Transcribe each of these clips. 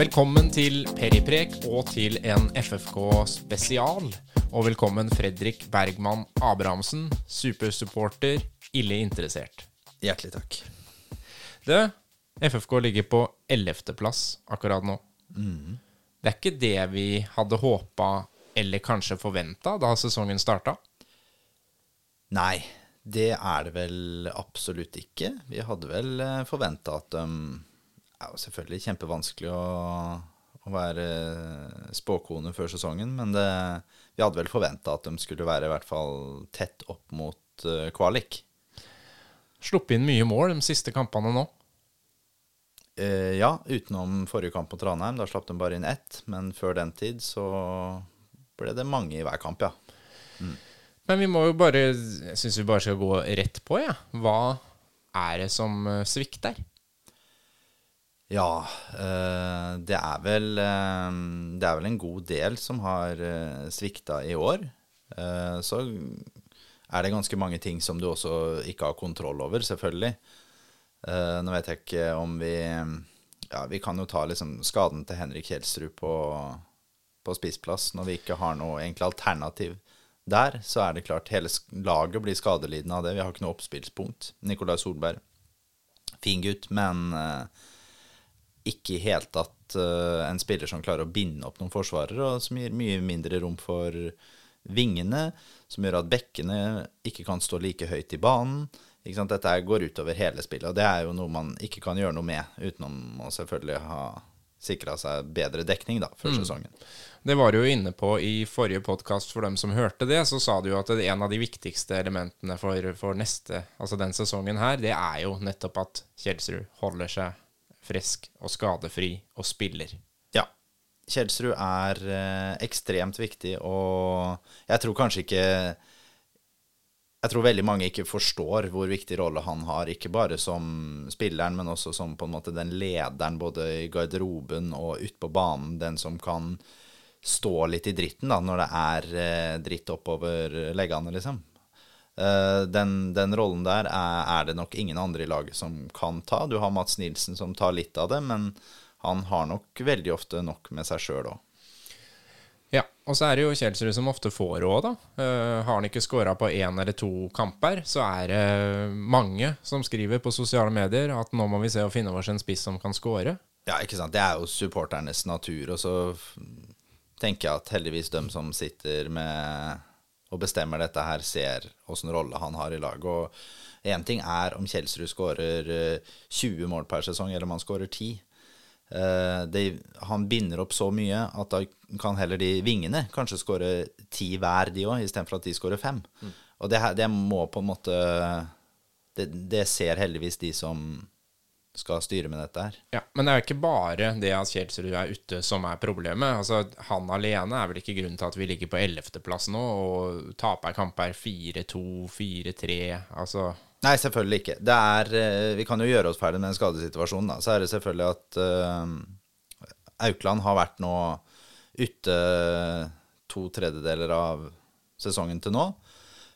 Velkommen til Periprek og til en FFK spesial. Og velkommen Fredrik Bergman Abrahamsen, supersupporter, ille interessert. Hjertelig takk. Du, FFK ligger på 11.-plass akkurat nå. Det er ikke det vi hadde håpa eller kanskje forventa da sesongen starta. Nei, det er det vel absolutt ikke. Vi hadde vel forventa at de Det er jo selvfølgelig kjempevanskelig å, å være spåkone før sesongen, men det, vi hadde vel forventa at de skulle være i hvert fall tett opp mot uh, kvalik. Sluppet inn mye mål de siste kampene nå. Eh, ja, utenom forrige kamp mot Ranheim. Da slapp de bare inn ett. Men før den tid så ble det mange i hver kamp, ja. Men vi må jo bare Jeg syns vi bare skal gå rett på, jeg. Ja. Hva er det som eh, svikter? Ja, eh, det er vel eh, Det er vel en god del som har eh, svikta i år. Så er det ganske mange ting som du også ikke har kontroll over, selvfølgelig. Nå vet jeg ikke om vi Ja, vi kan jo ta liksom skaden til Henrik Kjelsrud på, på spissplass. Når vi ikke har noe egentlig alternativ der, så er det klart hele laget blir skadelidende av det. Vi har ikke noe oppspillspunkt. Nikolai Solberg, fin gutt, men ikke i helt tatt uh, en spiller som klarer å binde opp noen forsvarere, og som gir mye mindre rom for vingene, som gjør at bekkene ikke kan stå like høyt i banen. Dette går utover hele spillet, og det er jo noe man ikke kan gjøre noe med, utenom å selvfølgelig ha sikra seg bedre dekning da, før sesongen. Det var du jo inne på i forrige podkast. For dem som hørte det, så sa du jo at det en av de viktigste elementene for, for neste, altså den sesongen her, det er jo nettopp at Kjelsrud holder seg frisk og skadefri og spiller. Ja. Kjelsrud er eh, ekstremt viktig, og jeg tror kanskje ikke Jeg tror veldig mange ikke forstår hvor viktig rolle han har, ikke bare som spilleren, men også som på en måte den lederen både i garderoben og ute på banen. Den som kan stå litt i dritten da, når det er eh, dritt oppover leggene, liksom. Eh, den, den rollen der er, er det nok ingen andre i laget som kan ta. Du har Mats Nilsen som tar litt av det, men han har nok veldig ofte nok med seg sjøl òg. Ja, og så er det jo Kjelsrud som ofte får råd, da. Uh, har han ikke scora på én eller to kamper, så er det mange som skriver på sosiale medier at nå må vi se og finne oss en spiss som kan score. Ja, ikke sant. Det er jo supporternes natur. Og så tenker jeg at heldigvis de som sitter med og bestemmer dette her, ser åssen rolle han har i laget. Og én ting er om Kjelsrud skårer eh, 20 mål per sesong, eller om han skårer 10. Eh, det, han binder opp så mye at da kan heller de vingene kanskje skåre ti hver, de òg, istedenfor at de skårer fem. Og det, her, det må på en måte det, det ser heldigvis de som skal styre med dette her. Ja, Men det er jo ikke bare det at Kjelsrud er ute som er problemet. Altså, Han alene er vel ikke grunnen til at vi ligger på 11.-plass nå og taper kamper 4-2, 4-3 Altså Nei, selvfølgelig ikke. Det er, eh, vi kan jo gjøre oss ferdig med en skadesituasjon. Da. Så er det selvfølgelig at uh, Aukland har vært nå ute to tredjedeler av sesongen til nå.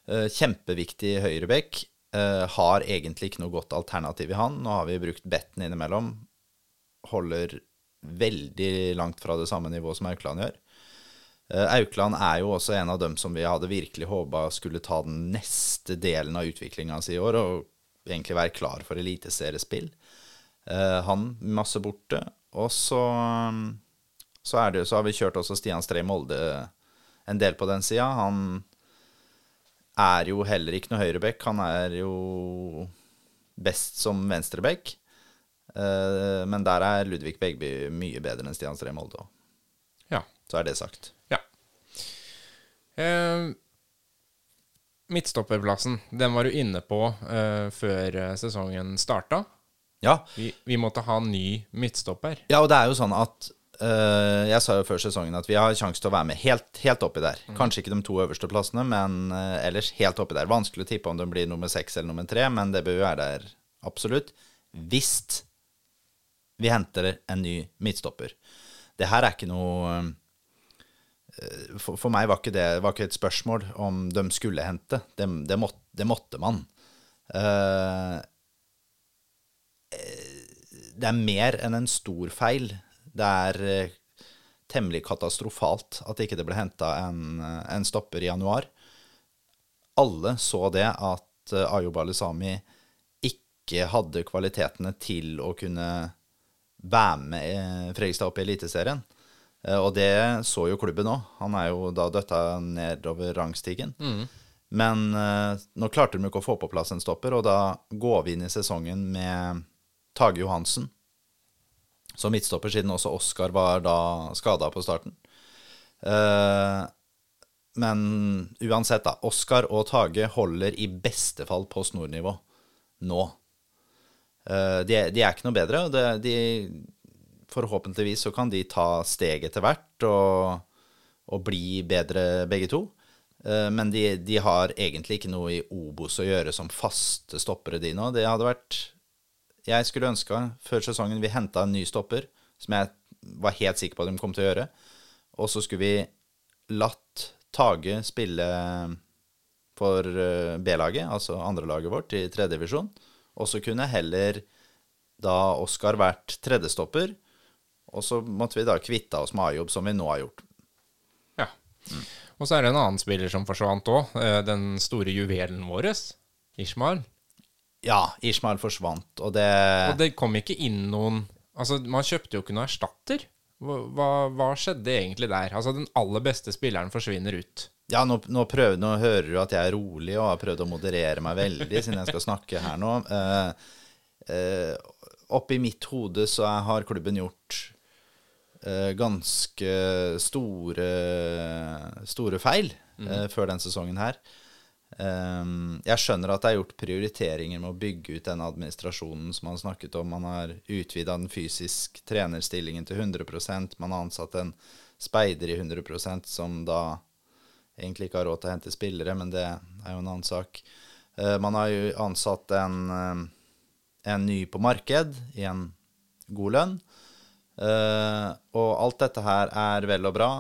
Uh, kjempeviktig høyrebekk. Eh, har egentlig ikke noe godt alternativ i han. Nå har vi brukt Betten innimellom. Holder veldig langt fra det samme nivået som Aukland gjør. Uh, Aukland er jo også en av dem som vi hadde virkelig håpa skulle ta den neste delen av utviklinga si i år, og egentlig være klar for eliteseriespill. Uh, han masse borte. Og så, så, er det, så har vi kjørt også Stian Strei Molde en del på den sida. Han er jo heller ikke noe høyreback. Han er jo best som venstrebekk. Eh, men der er Ludvig Begby mye bedre enn Stian Strei Molde. Ja. Så er det sagt. ja. Eh, midtstopperplassen, den var du inne på eh, før eh, sesongen starta. Ja, Vi, vi måtte ha ny midtstopper. Ja, og det er jo sånn at eh, Jeg sa jo før sesongen at vi har sjanse til å være med helt, helt oppi der. Kanskje ikke de to øverste plassene, men uh, ellers helt oppi der. Vanskelig å tippe om de blir nummer seks eller nummer tre, men det bør jo være der absolutt. Hvis vi henter en ny midtstopper. Det her er ikke noe uh, for, for meg var ikke det var ikke et spørsmål om de skulle hente. Det, det, måtte, det måtte man. Det er mer enn en stor feil Det er eh, temmelig katastrofalt at ikke det ble henta en, en stopper i januar. Alle så det at eh, Ayub Alesami ikke hadde kvalitetene til å kunne være med eh, Fredrikstad opp i Eliteserien. Eh, Og det så jo klubben òg. Han er jo da døtta nedover rangstigen. Men eh, nå klarte de ikke å få på plass en stopper, og da går vi inn i sesongen med Tage Johansen som midtstopper, siden også Oskar var da skada på starten. Eh, men uansett, da. Oskar og Tage holder i beste fall på snornivå nå. Eh, de, de er ikke noe bedre. det, de, forhåpentligvis så kan de ta steget etter hvert og, og bli bedre begge to. Eh, Men de, de har egentlig ikke noe i Obos å gjøre som faste stoppere, de nå. Det hadde vært Jeg skulle ønska før sesongen vi henta en ny stopper, som jeg var helt sikker på at de kom til å gjøre. Og så skulle vi latt Tage spille for eh, B-laget, altså andrelaget vårt, i tredjedivisjon. Og så kunne heller da Oskar vært tredjestopper. Og så måtte vi da kvitte oss med Ayob, som vi nå har gjort. Ja. Og så er det en annen spiller som forsvant òg. Den store juvelen vår, Ishmael. Ja, Ishmael forsvant, og det Og det kom ikke inn noen Altså, man kjøpte jo ikke noen erstatter. Hva, hva, skjedde egentlig der? Altså, den aller beste spilleren forsvinner ut. Ja, nå, nå, prøver, nå hører du at jeg er rolig og har prøvd å moderere meg veldig siden jeg skal snakke her nå. Uh, uh, Oppi mitt hode så har klubben gjort uh, ganske store, store feil eh, før den sesongen her. Eh, jeg skjønner at det er gjort prioriteringer med å bygge ut den administrasjonen som man snakket om. Man har utvida den fysisk trenerstillingen til 100% Man har ansatt en speider i 100% som da egentlig ikke har råd til å hente spillere, men det er jo en annen sak. Eh, man har jo ansatt en, eh, en ny på marked i en god lønn. Eh, og alt dette her er vel og bra.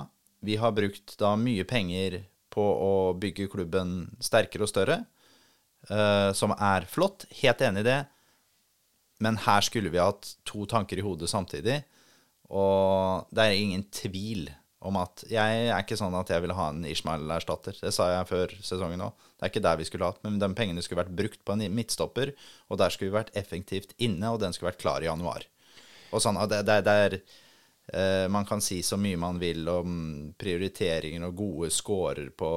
Vi har brukt da mye penger på å bygge klubben sterkere og større, uh, som er flott. Helt enig i det. Men her skulle vi hatt to tanker i hodet samtidig. Og det er ingen tvil om at jeg er ikke sånn at jeg ville ha en Ishmael-erstatter. Det sa jeg før sesongen òg. Det er ikke der vi skulle hatt, men de pengene skulle vært brukt på en midtstopper, og der skulle vi vært effektivt inne, og den skulle vært klar i januar. Og sånn, det, det, det er Man kan si så mye man vil om prioriteringer og gode scorer på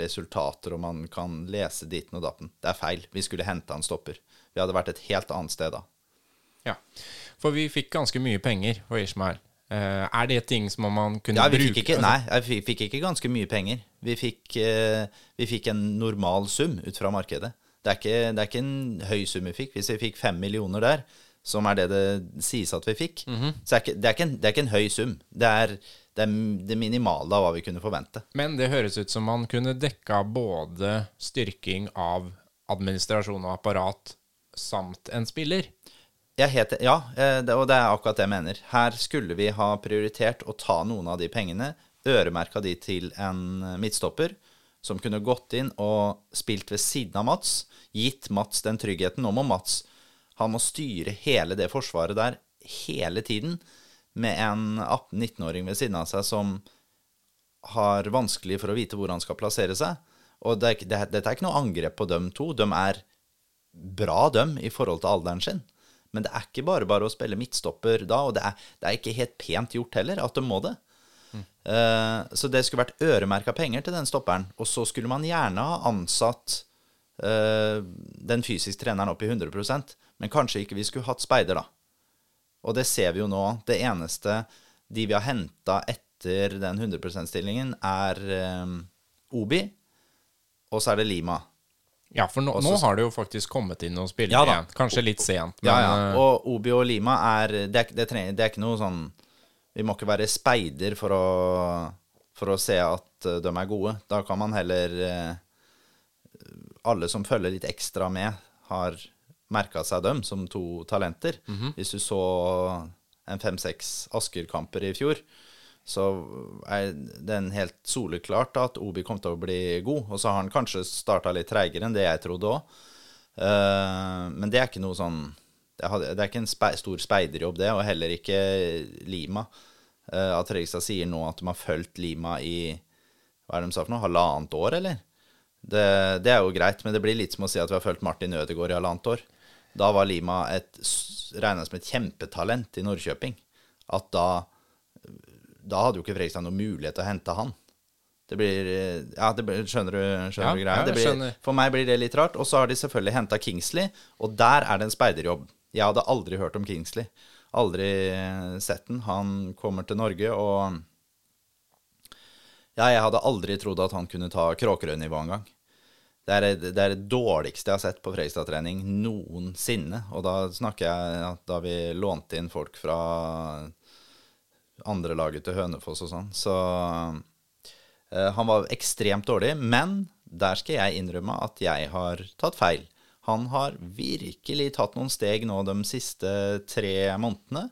resultater, og man kan lese ditten og datten. Det er feil. Vi skulle henta en stopper. Vi hadde vært et helt annet sted da. Ja. For vi fikk ganske mye penger for Ishmael. Eh, er det ting som man kunne Ja, vi bruke ikke, altså, nei, vi fikk, fikk ikke ganske mye penger. Vi fikk, eh, vi fikk en normal sum ut fra markedet. Det er, ikke, det er ikke en høy sum vi fikk. Hvis vi fikk fem millioner der, som er det det sies at vi fikk, Mhm. så er ikke, det, er en, det er ikke en høy sum. Det er det, er det minimale av hva vi kunne forvente. Men det høres ut som man kunne dekka både styrking av administrasjon og apparat samt en spiller. Jeg het, ja, eh, det, og det er akkurat det jeg mener. Her skulle vi ha prioritert å ta noen av de pengene, øremerka de til en midtstopper, som kunne gått inn og spilt ved siden av Mats, gitt Mats den tryggheten. Nå må Mats han må styre hele det forsvaret der hele tiden, med en 18-19-åring ved siden av seg som har vanskelig for å vite hvor han skal plassere seg. Og det er, det, dette er ikke noe angrep på dem to. De er bra, dem, i forhold til alderen sin. Men det er ikke bare bare å spille midtstopper da, og det er, det er ikke helt pent gjort heller at de må det. Eh, så det skulle vært øremerka penger til den stopperen. Og så skulle man gjerne ha ansatt uh, den fysiske treneren opp i 100 men kanskje ikke vi skulle hatt speider, da. Og det ser vi jo nå. Det eneste de vi har henta etter den 100 %-stillingen, er eh, Obi, og så er det Lima. Ja, for nå, Også- nå har det jo faktisk kommet inn noen spillere Ja igjen. Kanskje litt sent, men Ja, ja. eh, Og Obi og Lima er det, er- det, trenger, det er ikke noe sånn Vi må ikke være speider for å, for å se at eh, de er gode. Da kan man heller eh, Alle som følger litt ekstra med, har merka seg dem som to talenter. Hvis du så en fem-seks Asker-kamper i fjor, så er den helt soleklart at Obi kom til å bli god. Og så har han kanskje starta litt treigere enn det jeg trodde òg. men det er ikke noe sånn det er ikke en spe, stor speiderjobb, det, og heller ikke Lima. Uh, at Fredrikstad sier nå at de har fulgt Lima i hva er det de sa for noe, halvannet år, eller? Det, det, er jo greit, men det blir litt som å si at vi har fulgt Martin Ødegaard i halvannet år. Da var Lima regna som et kjempetalent i Nordkjøping. At da Da hadde jo ikke Fredrikstad noen mulighet til å hente han. Det blir Ja, det blir, skjønner du, skjønner ja, du greia? Ja, blir, for meg blir det litt rart. Og så har de selvfølgelig henta Kingsley, og der er det en speiderjobb. Jeg hadde aldri hørt om Kingsley. Aldri sett den. Han kommer til Norge, og ja, jeg hadde aldri trodd at han kunne ta Kråkerøy-nivå engang. Det er, det er det dårligste jeg har sett på Fredrikstad-trening noensinne. Og da snakker jeg at da vi lånte inn folk fra andre laget til Hønefoss og sånn. Så eh, han var ekstremt dårlig. Men der skal jeg innrømme at jeg har tatt feil. Han har virkelig tatt noen steg nå de siste tre månedene.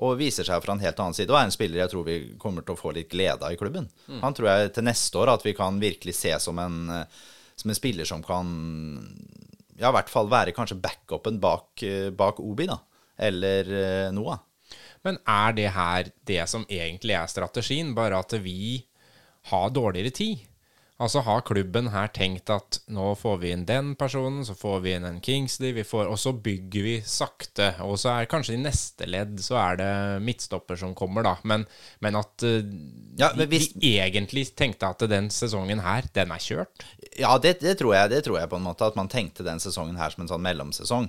Og viser seg fra en helt annen side. Og er en spiller jeg tror vi kommer til å få litt glede av i klubben. Mm. Han tror jeg til neste år at vi kan virkelig se som en, som en spiller som kan Ja, i hvert fall være kanskje backupen bak, bak Obi, da. Eller uh, Noah. Men er det her det som egentlig er strategien, bare at vi har dårligere tid? Altså har klubben her tenkt at nå får vi inn den personen, så får vi inn en Kingsley, får, og så bygger vi sakte. Og så er kanskje i neste ledd så er det midtstopper som kommer, da. Men, men at uh, ja, men hvis, vi, egentlig tenkte at den sesongen her, den er kjørt? Ja, det, det, tror jeg, det tror jeg på en måte. At man tenkte den sesongen her som en sånn mellomsesong.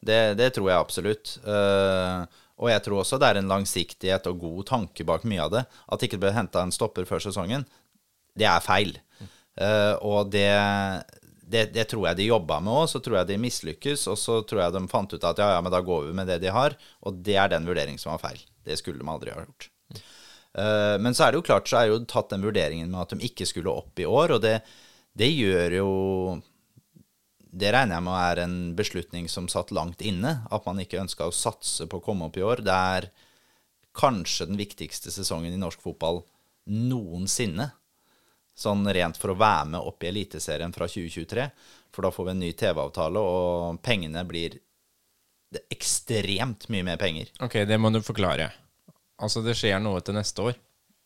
Det, det tror jeg absolutt. Uh, og jeg tror også det er en langsiktighet og god tanke bak mye av det. At det ikke ble henta en stopper før sesongen, det er feil. Uh, og det, det, det, tror jeg de jobba med òg. Så tror jeg de mislykkes, og så tror jeg de fant ut at ja, ja, men da går vi med det de har. Og det er den vurderingen som var feil. Det skulle de aldri ha gjort. Uh, men så er det jo klart, så er jo tatt den vurderingen med at de ikke skulle opp i år, og det, det gjør jo Det regner jeg med er en beslutning som satt langt inne. At man ikke ønska å satse på å komme opp i år. Det er kanskje den viktigste sesongen i norsk fotball noensinne sånn rent for å være med opp i Eliteserien fra 2023. For da får vi en ny TV-avtale, og pengene blir ekstremt mye mer penger. Ok, det må du forklare. Altså, det skjer noe til neste år?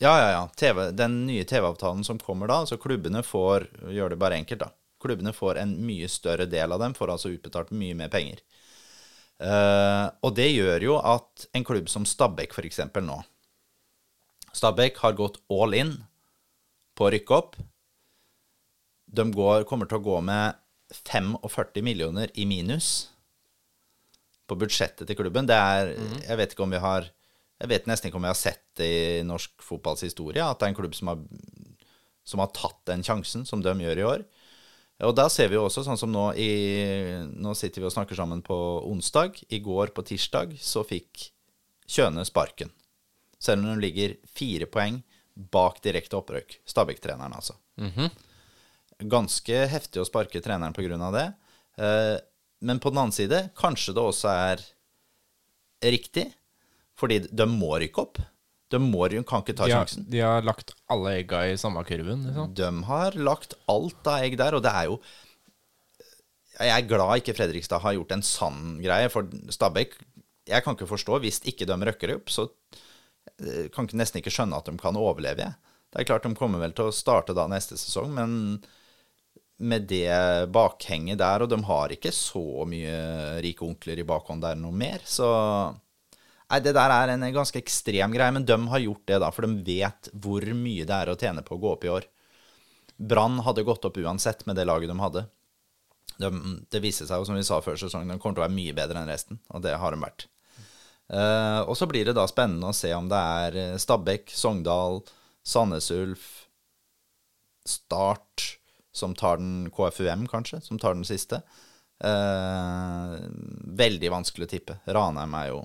Ja, ja, ja. TV, den nye TV-avtalen som kommer da, så klubbene får Gjør det bare enkelt, da. Klubbene får en mye større del av dem, får altså utbetalt mye mer penger. Uh, og det gjør jo at en klubb som Stabæk f.eks. nå Stabæk har gått all in på å rykke opp. De går, kommer til å gå med 45 millioner i minus på budsjettet til klubben. Det er mm. Jeg vet ikke om vi har Jeg vet nesten ikke om vi har sett det i norsk fotballs historie, at det er en klubb som har, som har tatt den sjansen, som de gjør i år. Og da ser vi jo også, sånn som nå i Nå sitter vi og snakker sammen på onsdag. I går, på tirsdag, så fikk Kjøne sparken. Selv om de ligger fire poeng bak direkte opprøk. Stabæk-treneren, altså. Mm -hmm. Ganske heftig å sparke treneren pga. det. Eh, men på den annen side, kanskje det også er riktig, fordi de må rykke opp. De må, kan ikke ta de har, sjansen. De har lagt alle egga i samme kurven? Liksom. De har lagt alt av egg der, og det er jo Jeg er glad ikke Fredrikstad har gjort en sann greie, for Stabæk Jeg kan ikke forstå, hvis ikke de røkker opp, så kan nesten ikke skjønne at de kan overleve. Det er klart de kommer vel til å starte da neste sesong, men med det bakhenget der, og de har ikke så mye rike onkler i bakhånd der noe mer, så Nei, det der er en ganske ekstrem greie, men de har gjort det, da, for de vet hvor mye det er å tjene på å gå opp i år. Brann hadde gått opp uansett med det laget de hadde. De, det viste seg jo, som vi sa før sesongen, de kommer til å være mye bedre enn resten, og det har de vært. Uh, og så blir det da spennende å se om det er eh, Stabæk, Sogndal, Sandnes Ulf, Start som tar den KFUM, kanskje, som tar den siste. Uh, veldig vanskelig å tippe. Ranheim er jo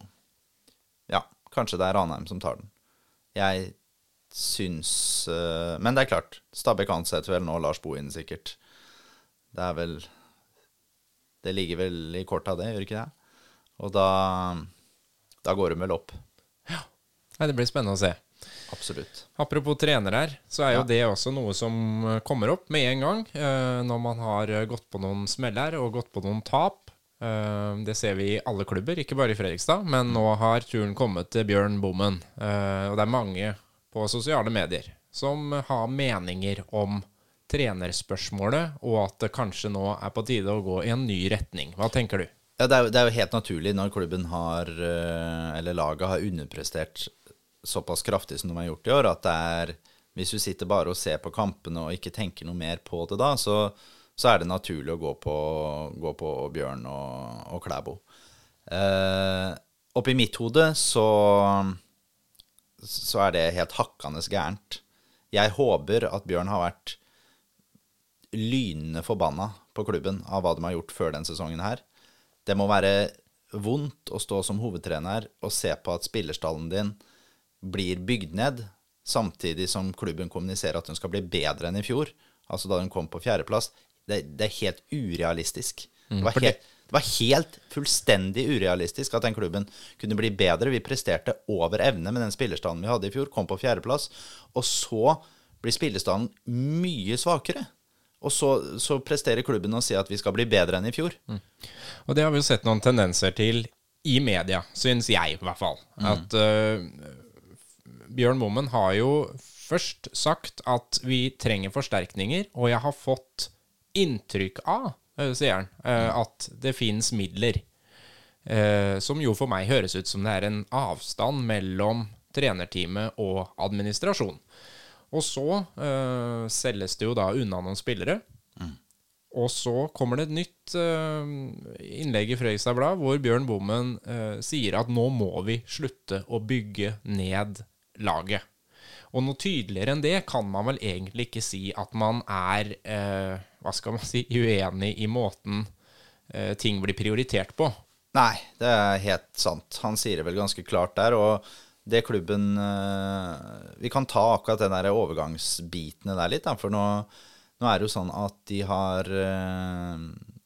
Ja, kanskje det er Ranheim som tar den. Jeg syns uh, Men det er klart, Stabæk ansetter vel nå Lars Bohin, sikkert. Det er vel Det ligger vel i korta, det, gjør ikke det? Og da da går det vel opp. Ja. Nei, det blir spennende å se. Absolutt. Apropos trener her, så er jo ja. det også noe som eh, kommer opp med en gang. Eh, når man har gått på noen smeller og gått på noen tap. Eh, det ser vi i alle klubber, ikke bare i Fredrikstad. Men nå har turen kommet til Bjørn Bommen. Eh, og det er mange på sosiale medier som har meninger om trenerspørsmålet, og at det kanskje nå er på tide å gå i en ny retning. Hva tenker du? Ja, det er, jo, det er jo helt naturlig når klubben har, eh, eller laget har underprestert såpass kraftig som de har gjort i år, at det er Hvis du sitter bare og ser på kampene og ikke tenker noe mer på det da, så, så er det naturlig å gå på, gå på Bjørn og, og Klæbo. Eh, oppi mitt hode så, så er det helt hakkende gærent. Jeg håper at Bjørn har vært lynende forbanna på klubben av hva de har gjort før den sesongen her. Det må være vondt å stå som hovedtrener og se på at spillerstallen din blir bygd ned, samtidig som klubben kommuniserer at den skal bli bedre enn i fjor, altså da den kom på fjerdeplass, det, det er helt urealistisk. Det var helt, det var helt fullstendig urealistisk at den klubben kunne bli bedre. Vi presterte over evne med den spillerstanden vi hadde i fjor, kom på fjerdeplass. Og så blir spillerstanden mye svakere. Og så, så presterer klubben å si at vi skal bli bedre enn i fjor. Og det har vi jo sett noen tendenser til i media, syns jeg i hvert fall. At uh, Bjørn Bommen har jo først sagt at vi trenger forsterkninger, og jeg har fått inntrykk av, uh, sier han, uh, at det fins midler. Som jo for meg høres ut som det er en avstand mellom trenerteamet og administrasjon. Og så uh, selges det jo da unna noen spillere. Og så kommer det et nytt uh, innlegg i Fredrikstad Blad hvor Bjørn Bommen uh, sier at nå må vi slutte å bygge ned laget. Og noe tydeligere enn det kan man vel egentlig ikke si at man er hva skal man si, uenig i måten ting blir prioritert på. Nei, det er helt sant. Han sier det vel ganske klart der. Og det klubben Vi kan ta akkurat den der overgangsbitene der litt, da, for nå, nå er det jo sånn at de har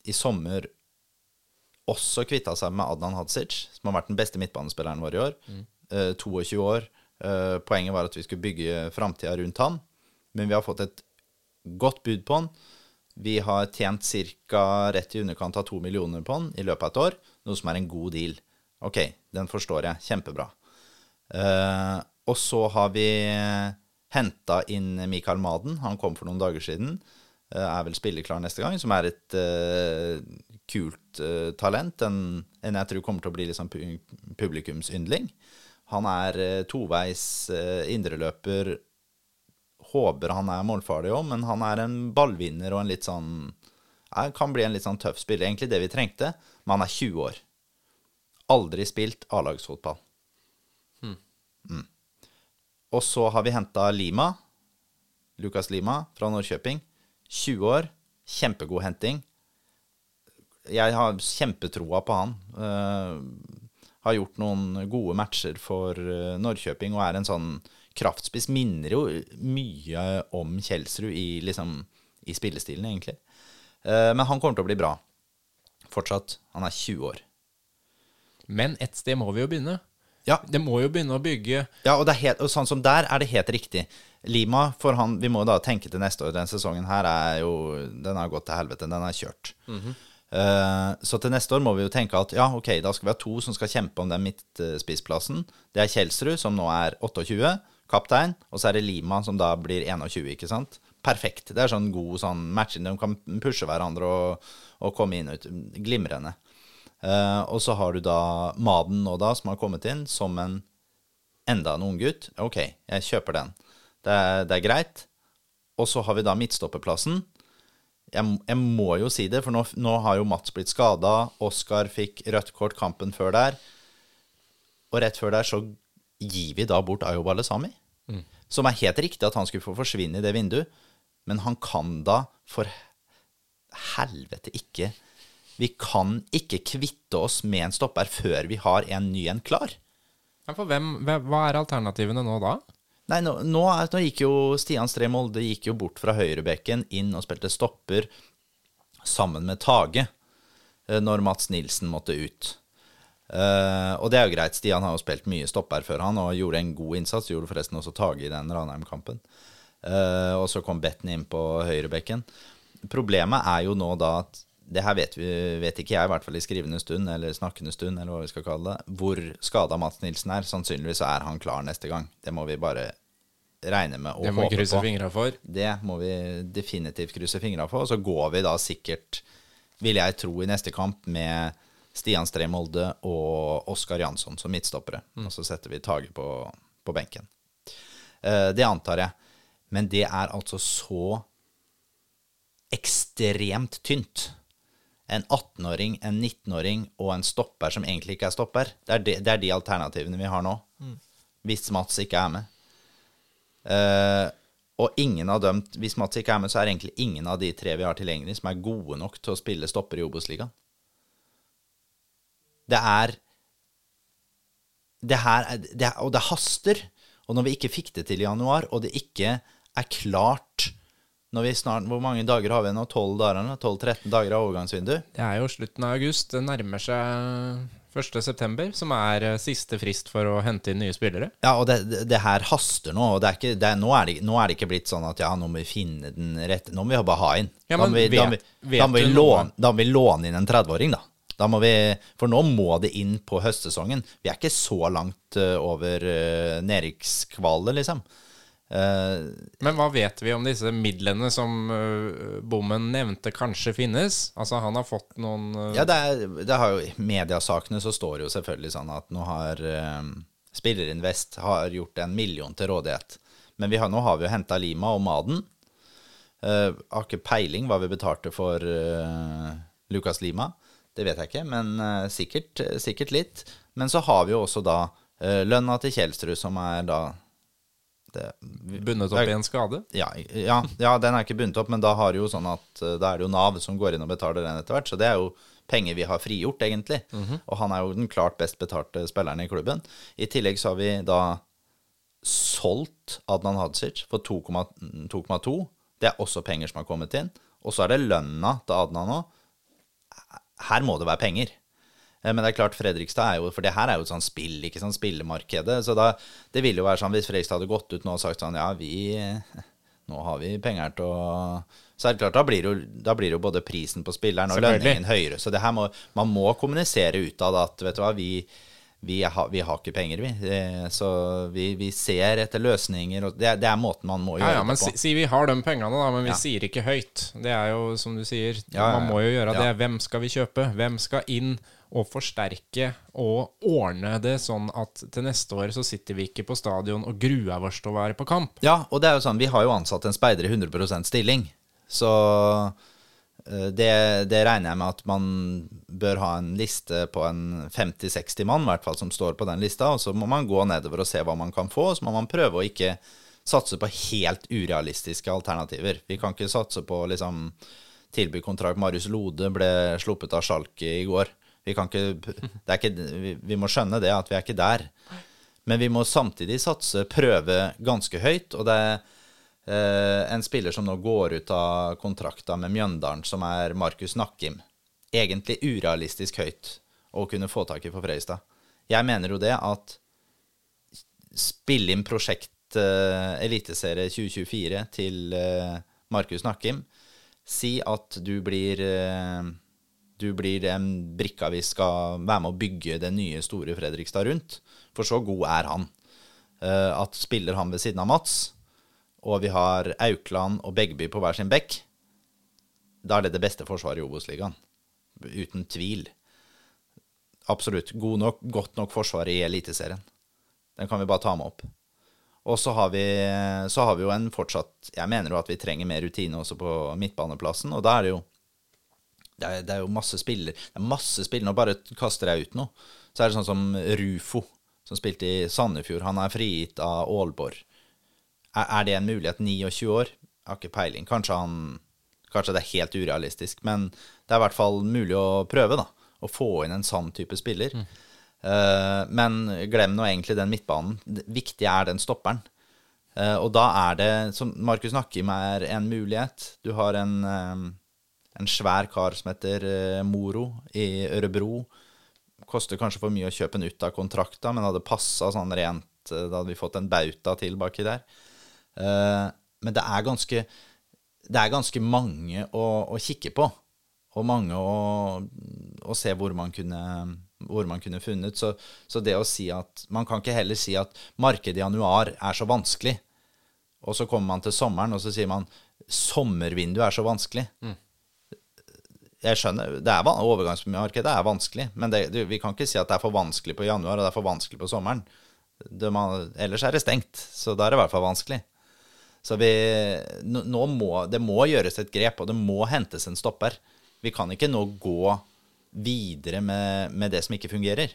i sommer også kvitta seg med Adnan Hadzic, som har vært den beste midtbanespilleren vår i år. Mm. 22 år. Poenget var at vi skulle bygge framtida rundt han, men vi har fått et godt bud på han. Vi har tjent ca. rett i underkant av to millioner på han i løpet av et år, noe som er en god deal. Ok, den forstår jeg. Kjempebra. Uh, og så har vi henta inn Mikael Maden. Han kom for noen dager siden. Uh, er vel spilleklar neste gang, som er et uh, kult talent. En, en, jeg tror kommer til å bli liksom publikumsyndling. Han er toveis indreløper. Håper han er målfarlig òg, men han er en ballvinner og en litt sånn kan bli en litt sånn tøff spiller. Egentlig det vi trengte, men han er 20 år. Aldri spilt A-lagsfotball. Mm. Og så har vi henta Lima. Lukas Lima fra Norrköping. 20 år. Kjempegod henting. Jeg har kjempetroa på han. Uh, har gjort noen gode matcher for uh, Norrköping og er en sånn kraftspiss. Minner jo mye om Kjelsrud i, liksom, i spillestilen, egentlig. Uh, men han kommer til å bli bra. Fortsatt. Han er 20 år. Men et sted må vi jo begynne. Ja. Det må jo begynne å bygge Ja, og, helt, og sånn som der er det helt riktig. Lima, for han, vi må da tenke til neste år. Den sesongen her er jo Den har gått til helvete. Den er kjørt. Mm -hmm. uh, så til neste år må vi jo tenke at ja, ok, da skal vi ha to som skal kjempe om den midtspissplassen. Det er Kjelsrud, som nå er 28, kaptein, og så er det Lima, som da blir 21, ikke sant? Perfekt. Det er sånn god sånn matching. De kan pushe hverandre og, og komme inn og ut. Glimrende. Uh, og så har du da Maden nå, da, som har kommet inn som en enda en unggutt. Ok, jeg kjøper den. Det er, det er, greit. Og så har vi da midtstopperplassen. Jeg, jeg må jo si det, for nå, nå har jo Mats blitt skada. Oskar fikk rødt kort kampen før der. Og rett før der så gir vi da bort Ayob Alesami. Mm. Som er helt riktig at han skulle få forsvinne i det vinduet, men han kan da for helvete ikke vi kan ikke kvitte oss med en stopper før vi har en ny en klar. Ja, for hvem, hva er alternativene nå da? Nei, nå, nå, nå gikk jo Stian Stree Molde gikk jo bort fra høyrebekken inn og spilte stopper sammen med Tage eh, når Mats Nilsen måtte ut. Uh, og det er jo greit. Stian har jo spilt mye stopper før han og gjorde en god innsats. Gjorde forresten også Tage i den Ranheim-kampen. Uh, og så kom Betten inn på høyrebekken. Problemet er jo nå da at det her vet, vi, vet ikke jeg, i hvert fall i skrivende stund, eller snakkende stund, eller hva vi skal kalle det, hvor skada Mats Nilsen er. Sannsynligvis er han klar neste gang. Det må vi bare regne med og Det må vi krysse fingra for. Det må vi definitivt krysse fingra for. Og så går vi da sikkert, vil jeg tro, i neste kamp med Stian Stree Molde og Oskar Jansson som midtstoppere. Og så setter vi Tage på, på benken. Uh, det antar jeg. Men det er altså så ekstremt tynt. En 18-åring, en 19-åring og en stopper som egentlig ikke er stopper. Det er de, det er de alternativene vi har nå. Hvis Mats ikke er med. Uh, og ingen av dem, hvis Mats ikke er med, så er egentlig ingen av de tre vi har tilgjengelig, som er gode nok til å spille stopper i Obos-ligaen. Det er det her, er- det Og det haster. Og når vi ikke fikk det til i januar, og det ikke er klart snart, Hvor mange dager har vi nå? 12 dager? 12-13 dager av overgangsvindu? Det er jo slutten av august. Det nærmer seg 1. september, som er eh, siste frist for å hente inn nye spillere. Ja, og det, det, det her haster nå. Og det er ikke, det er, nå, er det, nå er det ikke blitt sånn at ja, nå må vi finne den rette Nå må vi bare ha inn. Ja, da, må vi, da, må da, må vet låne, da må vi låne inn en 30-åring, da. da må vi, for nå må det inn på høstsesongen. Vi er ikke så langt eh, over uh, nedrykkskvalet, liksom. Eh, Men hva vet vi om disse midlene som uh, Bommen nevnte kanskje finnes? Altså, han har fått noen uh... Ja, det er, det har jo, I mediasakene så står det jo selvfølgelig sånn at nå har Spillerinvest har gjort en million til rådighet. Men vi har, nå har vi jo henta Lima og Maden. Uh, har ikke peiling hva vi betalte for Lucas Lima. Det vet jeg ikke, men sikkert, sikkert litt. Men så har vi jo også da lønna til Kjelsrud, som er da det, bundet opp i en skade? ja, ja, ja, den er ikke bundet opp, men da, sånn at, eh, da er det jo Nav som går inn og betaler den etter hvert. Så det er jo penger vi har frigjort, egentlig. Og han er jo den klart best betalte spilleren i klubben. I tillegg så har vi da solgt Adnan Hadzic for 2,2. Det er også penger som har kommet inn. Og så er det lønna til Adnan nå. Her må det være penger. Eh, Men det er klart Fredrikstad er jo For det her er jo et sånt spill, ikke sånn spillemarkedet. Så da Det ville jo være sånn hvis Fredrikstad hadde gått ut nå og sagt sånn Ja, vi Nå har vi penger til å Så er det klart, da blir jo, da blir jo både prisen på spilleren og lønningen høyere. Så det her må Man må kommunisere utad at vet du hva, vi vi har, vi har ikke penger, vi. Eh, Så vi, vi ser etter løsninger. Det, det er måten man må gjøre ja, men det på. si, si vi har de pengene, da, men vi Ja. sier ikke høyt. Det er jo som du sier, Ja, ja, man må jo gjøre Ja. det. Hvem skal vi kjøpe? Hvem skal inn og forsterke og ordne det sånn at til neste år så sitter vi ikke på stadion og gruer oss til å være på kamp? Ja, og det er jo sånn, vi har jo ansatt en speider i 100% stilling. Så det, det regner jeg med at man bør ha en liste på en 50-60 mann, hvert fall, som står på den lista. Og så må man gå nedover og se hva man kan få, og så må man prøve å ikke satse på helt urealistiske alternativer. Vi kan ikke satse på liksom tilby. Marius Lode ble sluppet av sjalk i går. Vi kan ikke, ikke vi, vi må skjønne det, at vi er ikke der. Men vi må samtidig satse, prøve ganske høyt. Og det er eh, en spiller som nå går ut av kontrakta med Mjøndalen, som er Markus Nakkim. Egentlig urealistisk høyt å kunne få tak i for Fredrikstad. Jeg mener jo det at spille inn prosjekt eh, Eliteserie 2024 til eh, Markus Nakkim. Si at du blir eh, du blir den brikka vi skal være med å bygge det nye, store Fredrikstad rundt. For så god er han. Eh, at spiller han ved siden av Mats, og vi har Aukland og Begby på hver sin bekk, da er det det beste forsvaret i Obos-ligaen. Uten tvil. Absolutt. God nok, godt nok forsvar i Eliteserien. Den kan vi bare ta med opp. Og så har vi, så har vi jo en fortsatt Jeg mener jo at vi trenger mer rutine også på midtbaneplassen, og da er det jo det er, det er jo masse spiller Det er masse spill, Nå bare kaster jeg ut noe. Så er det sånn som Rufo, som spilte i Sandefjord. Han er frigitt av Aalborg. Er, det en mulighet? 29 år? Jeg har ikke peiling. Kanskje han Kanskje det er helt urealistisk, men det er i hvert fall mulig å prøve, da. Å få inn en sann type spiller. Eh, men glem nå egentlig den midtbanen. Det viktige er den stopperen. Uh, og da er det, som Markus Nakkim er en mulighet. Du har en, uh, en svær kar som heter Moro i Ørebro. Koster kanskje for mye å kjøpe den ut av kontrakta, men hadde passa sånn rent Da hadde vi fått en bauta til baki der. Eh, men det er ganske det er ganske mange å, å kikke på. og mange å, å se hvor man kunne hvor man kunne funnet. Så, så, det å si at Man kan ikke heller si at markedet i januar er så vanskelig, og så kommer man til sommeren, og så sier man sommervinduet er så vanskelig. Mm. Jeg skjønner, det er, Overgangsmarkedet er vanskelig, men det, vi kan ikke si at det er for vanskelig på januar og det er for vanskelig på sommeren. Det, man, ellers er det stengt, så da er det i hvert fall vanskelig. Så vi, nå må, det må gjøres et grep, og det må hentes en stopper. Vi kan ikke nå gå videre med, med det som ikke fungerer.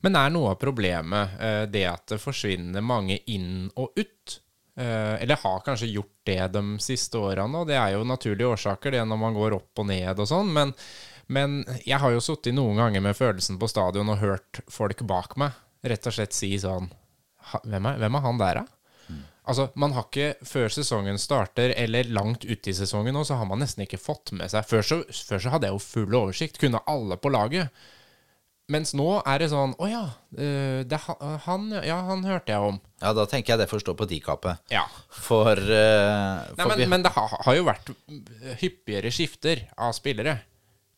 Men er noe av problemet eh, det at det forsvinner mange inn og ut? Eh, eller har kanskje gjort det de siste årene, og det er jo naturlige årsaker, det når man går opp og ned og sånn. Men, men jeg har jo sittet noen ganger med følelsen på stadion og hørt folk bak meg rett og slett si sånn Hvem er, hvem er han der, da? Altså, man har ikke, Før sesongen starter, eller langt ute i sesongen nå, så har man nesten ikke fått med seg Før så, før så hadde jeg jo full oversikt, kunne alle på laget. Mens nå er det sånn Å ja, eh, det, han, ja, han hørte jeg om. Ja, da tenker jeg det får stå på de-kappet. Ja. For, uh, for Nei, men, vi... men, det har, har, jo vært hyppigere skifter av spillere.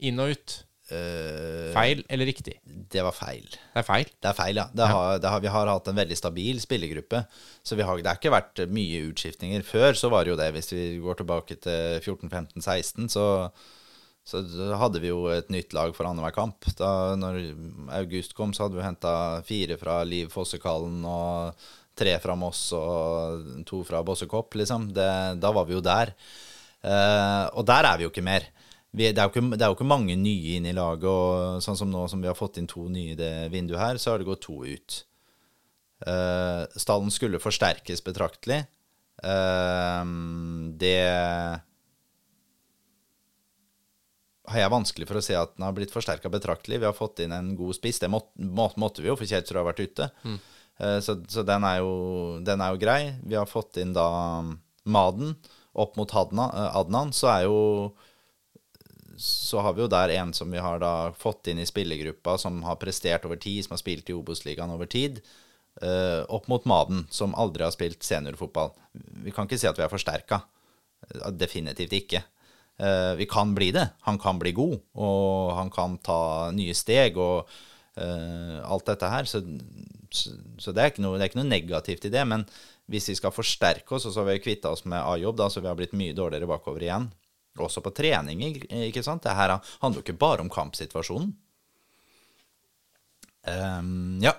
Inn og ut. Uh, feil eller riktig? Det var feil. Det er feil? Det er feil, ja. Det har, det har, vi har hatt en veldig stabil spillergruppe. Så har, det har ikke vært mye utskiftninger. Før så var det jo det. Hvis vi går tilbake til 14-15-16, så, så hadde vi jo et nytt lag for annenhver kamp. Da når August kom, så hadde vi henta fire fra Liv Fossekallen og tre fra Moss og to fra Bossekopp, liksom. Det, da var vi jo der. Uh, og der er vi jo ikke mer vi, det, er ikke, det, er jo ikke, mange nye inn i laget. og Sånn som nå som vi har fått inn to nye i det vinduet her, så har det gått to ut. Uh, stallen skulle forsterkes betraktelig. Uh, det har jeg vanskelig for å se at den har blitt forsterka betraktelig. Vi har fått inn en god spiss. Det måtte, måtte vi jo, for Kjeldsrud har vært ute. Mm. Uh, så, så den, er jo, den, er jo, grei. Vi har fått inn da Maden opp mot Adnan, så er jo så har vi jo der en som vi har da fått inn i spillergruppa, som har prestert over tid, som har spilt i Obos-ligaen over tid, uh, opp mot Maden, som aldri har spilt seniorfotball. Vi kan ikke si at vi er forsterka. Definitivt ikke. Uh, vi kan bli det. Han kan bli god, og han kan ta nye steg og uh, alt dette her. Så, så, så det, er noe, det, er ikke noe, negativt i det. Men hvis vi skal forsterke oss, og så har vi kvitta oss med A-jobb, da, så vi har blitt mye dårligere bakover igjen, også på trening, ikke sant? Det her handler jo ikke bare om kampsituasjonen. Um, ja.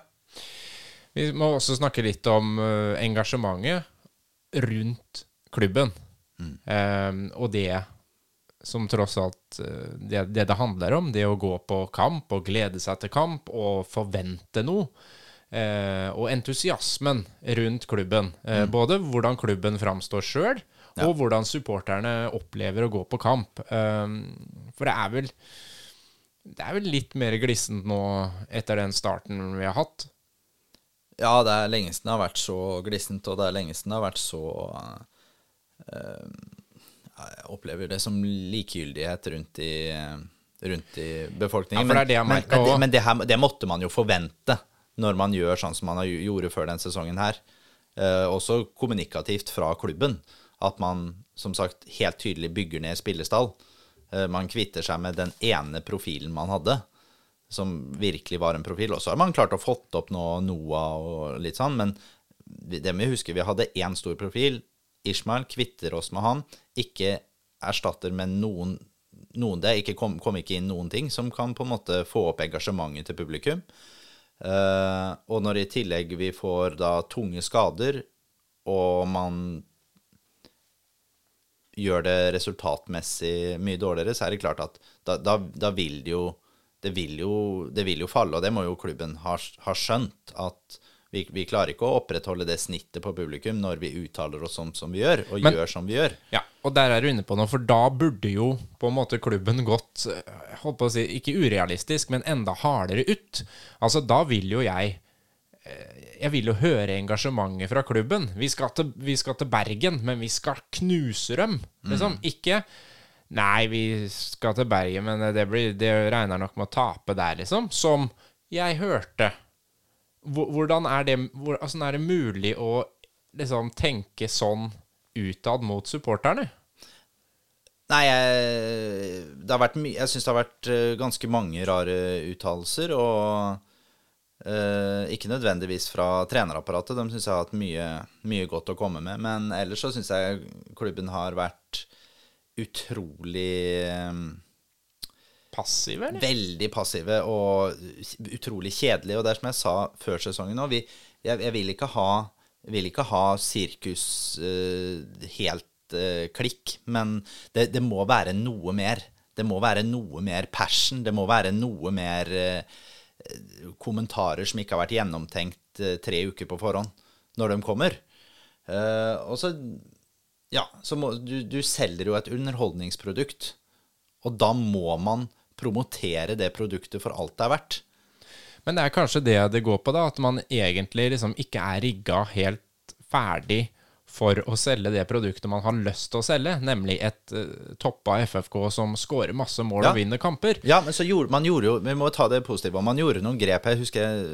Vi må også snakke litt om uh, engasjementet rundt klubben. Mm. Um, og det som tross alt uh, det, det, det handler om, det å gå på kamp og glede seg til kamp og forvente noe. Uh, og entusiasmen rundt klubben. Mm. Både hvordan klubben framstår sjøl. Og hvordan supporterne opplever å gå på kamp. Um, for det er vel det er vel litt mer glissent nå etter den starten vi har hatt? Ja, det er lenge siden det har vært så glissent, og det er lenge siden det har vært så uh, Jeg opplever det som likegyldighet rundt i, rundt i befolkningen. Ja, for det er det jeg men, men, men, men det, her, det, måtte man jo forvente når man gjør sånn som man gjorde før den sesongen her. Uh, også kommunikativt fra klubben at man som sagt helt tydelig bygger ned spillestall. Eh, man kvitter seg med den ene profilen man hadde, som virkelig var en profil. Og så har man klart å fått opp noe Noah og litt sånn, men det må vi huske, vi hadde én stor profil. Ishmael kvitter oss med han. Ikke erstatter med noen, noen det. Ikke kom, kom, ikke inn noen ting som kan på en måte få opp engasjementet til publikum. Uh, og når i tillegg vi får da tunge skader, og man gjør det resultatmessig mye dårligere, så er det klart at da, da, da vil det jo det vil, jo, det vil jo falle, og det må jo klubben ha, ha skjønt. At vi, vi, klarer ikke å opprettholde det snittet på publikum når vi uttaler oss sånn som vi gjør, og Men, gjør som vi gjør. Ja, og der er du inne på noe, for da burde jo på en måte klubben gått holdt på å si, ikke urealistisk, men enda hardere ut. Altså, da vil jo jeg jeg vil jo høre engasjementet fra klubben. Vi skal til, vi skal til Bergen, men vi skal knuse dem. Liksom. Mm. Ikke Nei, vi skal til Bergen, men det, blir, det regner nok med å tape der, liksom. Som jeg hørte. Hvordan er det, hvordan er det mulig å liksom tenke sånn utad mot supporterne? Nei, jeg, det har vært my jeg syns det har vært eh, ganske mange rare uttalelser. Og eh, ikke nødvendigvis fra trenerapparatet. De syns jeg har hatt mye, mye godt å komme med. Men ellers så syns jeg klubben har vært utrolig um, Passive, eller? Veldig passive og utrolig kjedelige. Og det er som jeg sa før sesongen òg, jeg, jeg vil ikke ha, vil ikke ha sirkus uh, helt uh, klikk, men det, det må være noe mer. Det må være noe mer passion. Det må være noe mer eh, kommentarer som ikke har vært gjennomtenkt eh, tre uker på forhånd, når de kommer. Eh, og så Ja, så må du, du selger jo et underholdningsprodukt, og da må man promotere det produktet for alt det er verdt. Men det er kanskje det det går på, da. At man egentlig liksom ikke er rigga helt ferdig for å selge det produktet man har lyst til å selge, nemlig et uh, toppa FFK som skårer masse mål Ja. og vinner kamper. Ja, men så gjorde man gjorde jo Vi må ta det positive. Man gjorde noen grep. Jeg husker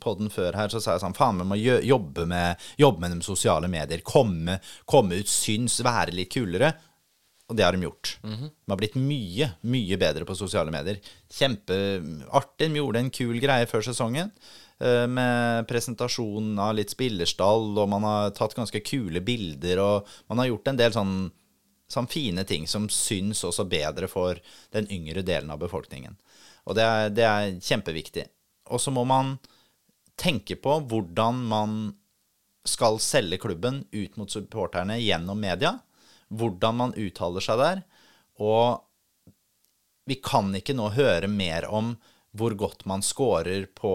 på den før her, så sa jeg sånn Faen, vi må jobbe med, jobbe med de sosiale medier. Komme, komme ut, syns, være litt kulere. Og det har de gjort. De har blitt mye, mye bedre på sosiale medier. Kjempeartig. De gjorde en kul greie før sesongen. Eh, Med presentasjon av litt spillerstall, og man har tatt ganske kule bilder. Og man har gjort en del sånn sånn fine ting som syns også bedre for den yngre delen av befolkningen. Og det er, det er kjempeviktig. Og så må man tenke på hvordan man skal selge klubben ut mot supporterne gjennom media. Hvordan man uttaler seg der. Og vi kan ikke nå høre mer om hvor godt man scorer på,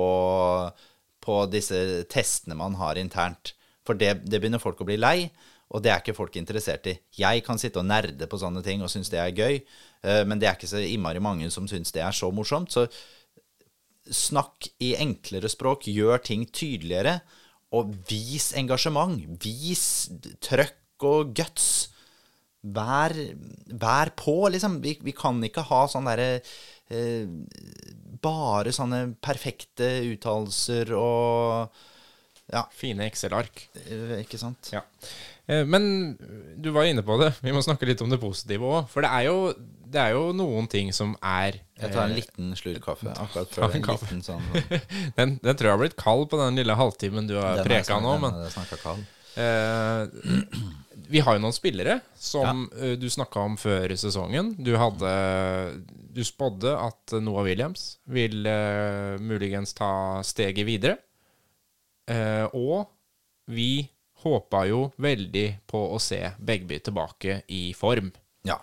på disse testene man har internt. For det, det begynner folk å bli lei, og det er ikke folk interessert i. Jeg kan sitte og nerde på sånne ting og synes det er gøy, eh, men det er ikke så innmari mange som synes det er så morsomt. Så snakk i enklere språk, gjør ting tydeligere, og vis engasjement. Vis trøkk og guts. Vær, vær på, liksom. Vi, vi kan ikke ha sånn derre eh, Bare sånne perfekte uttalelser og Ja, Fine Excel-ark. eh, ikke sant? Ja. Eh, Men du var inne på det. Vi må snakke litt om det positive òg. For det er, jo, det er jo noen ting som er Jeg tar en eh, liten slurk kaffe akkurat før en kaffe. liten sånn den, den tror jeg har blitt kald på den lille halvtimen du har preka nå. nå. den Men er kald. eh, vi har jo noen spillere som ja. du snakka om før sesongen. Du hadde Du spådde at Noah Williams vil uh, muligens ta steget videre. Uh, og vi håpa jo veldig på å se Begby tilbake i form. Ja.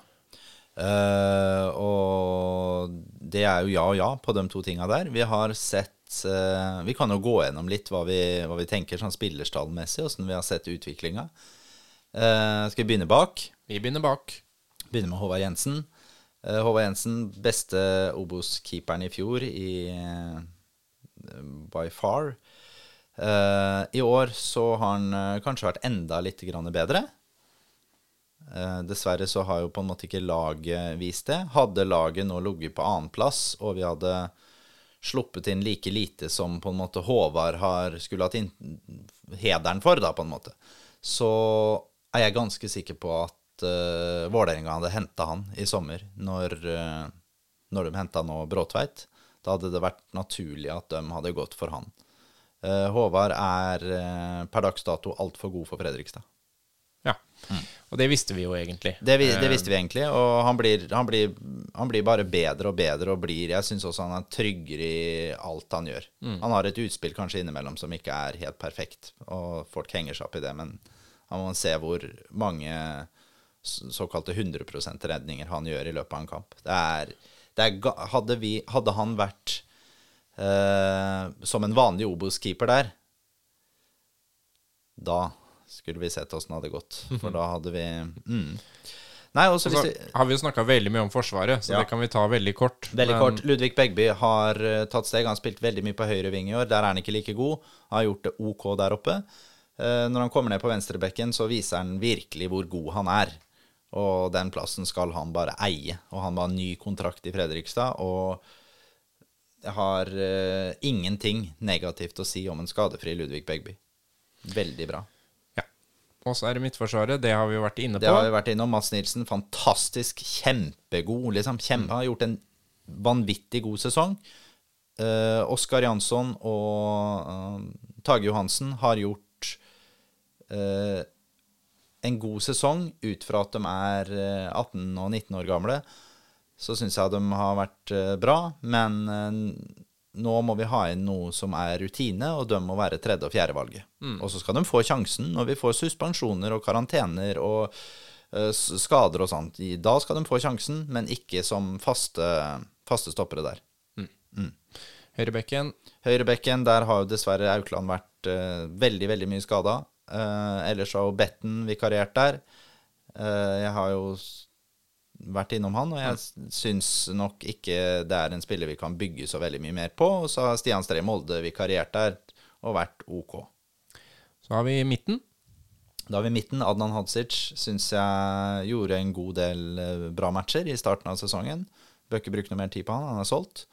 Uh, og det er jo ja og ja på de to tinga der. Vi har sett eh, Vi kan jo gå gjennom litt hva vi, hva vi tenker sånn spillerstallmessig, åssen vi har sett utviklinga. Uh, skal vi begynne bak? Vi begynner bak. Begynner med Håvard Jensen. Eh, Håvard Jensen, beste Obos-keeperen i fjor i eh, by far. Eh, I år så har han kanskje vært enda litt grann bedre. Eh, dessverre så har jo på en måte ikke laget vist det. Hadde laget nå ligget på annenplass, og vi hadde sluppet inn like lite som på en måte Håvard har skulle hatt hederen for, da, på en måte, så er jeg ganske sikker på at uh, Vålerenga hadde henta han i sommer, når, uh, når de henta nå Bråtveit. Da hadde det vært naturlig at de hadde gått for han. Uh, Håvard er uh, per dags dato altfor god for Fredrikstad. Ja. Og det visste vi jo egentlig. Det, vi, det visste vi egentlig, og han blir, han, blir, han blir bare bedre og bedre og blir Jeg syns også han er tryggere i alt han gjør. Han har et utspill kanskje innimellom som ikke er helt perfekt, og folk henger seg opp i det, men han må se hvor mange såkalte 100% redninger han gjør i løpet av en kamp. Det er, det er hadde, vi, hadde han vært eh, som en vanlig Obos-keeper der, da skulle vi sett åssen det hadde gått. For da hadde vi mm. Nei, også Så hvis vi har vi jo snakka veldig mye om Forsvaret, så Ja. det kan vi ta veldig kort. Veldig Men- kort. Ludvig Begby har eh, tatt steg. Han har spilt veldig mye på høyre ving i år. Der er han ikke like god. Han Har gjort det OK der oppe. Eh, Når han kommer ned på venstrebekken, så viser han virkelig hvor god han er. Og den plassen skal han bare eie. Og han har ny kontrakt i Fredrikstad. Og har uh, ingenting negativt å si om en skadefri Ludvig Begby. Veldig bra. Ja. Og så er det Midtforsvaret. Det har vi jo vært inne på. Det har vi vært innom. Mats Nilsen, fantastisk. Kjempegod. Liksom. Kjempe, Har gjort en vanvittig god sesong. Uh, Oskar Jansson og uh, Tage Johansen har gjort en god sesong ut fra at de er eh, 18 og 19 år gamle. Så syns jeg de har vært eh, bra, men eh, nå må vi ha inn noe som er rutine, og de må være tredje- og fjerdevalget. Og så skal de få sjansen når vi får suspensjoner og karantener og eh, skader og sånt. Da skal de få sjansen, men ikke som faste, faste stoppere der. Høyrebekken. Høyrebekken, der har jo dessverre Aukland vært uh, veldig, veldig mye skada. Eh, ellers har jo Betten vikariert der. Eh, jeg har jo vært innom han, og jeg mm. syns nok ikke det er en spiller vi kan bygge så veldig mye mer på. Og så har Stian Stree Molde vikariert der og vært OK. Så har vi midten. Da har vi midten. Adnan Hadzic syns jeg gjorde en god del eh, bra matcher i starten av sesongen. Bør ikke bruke noe mer tid på han, han er solgt.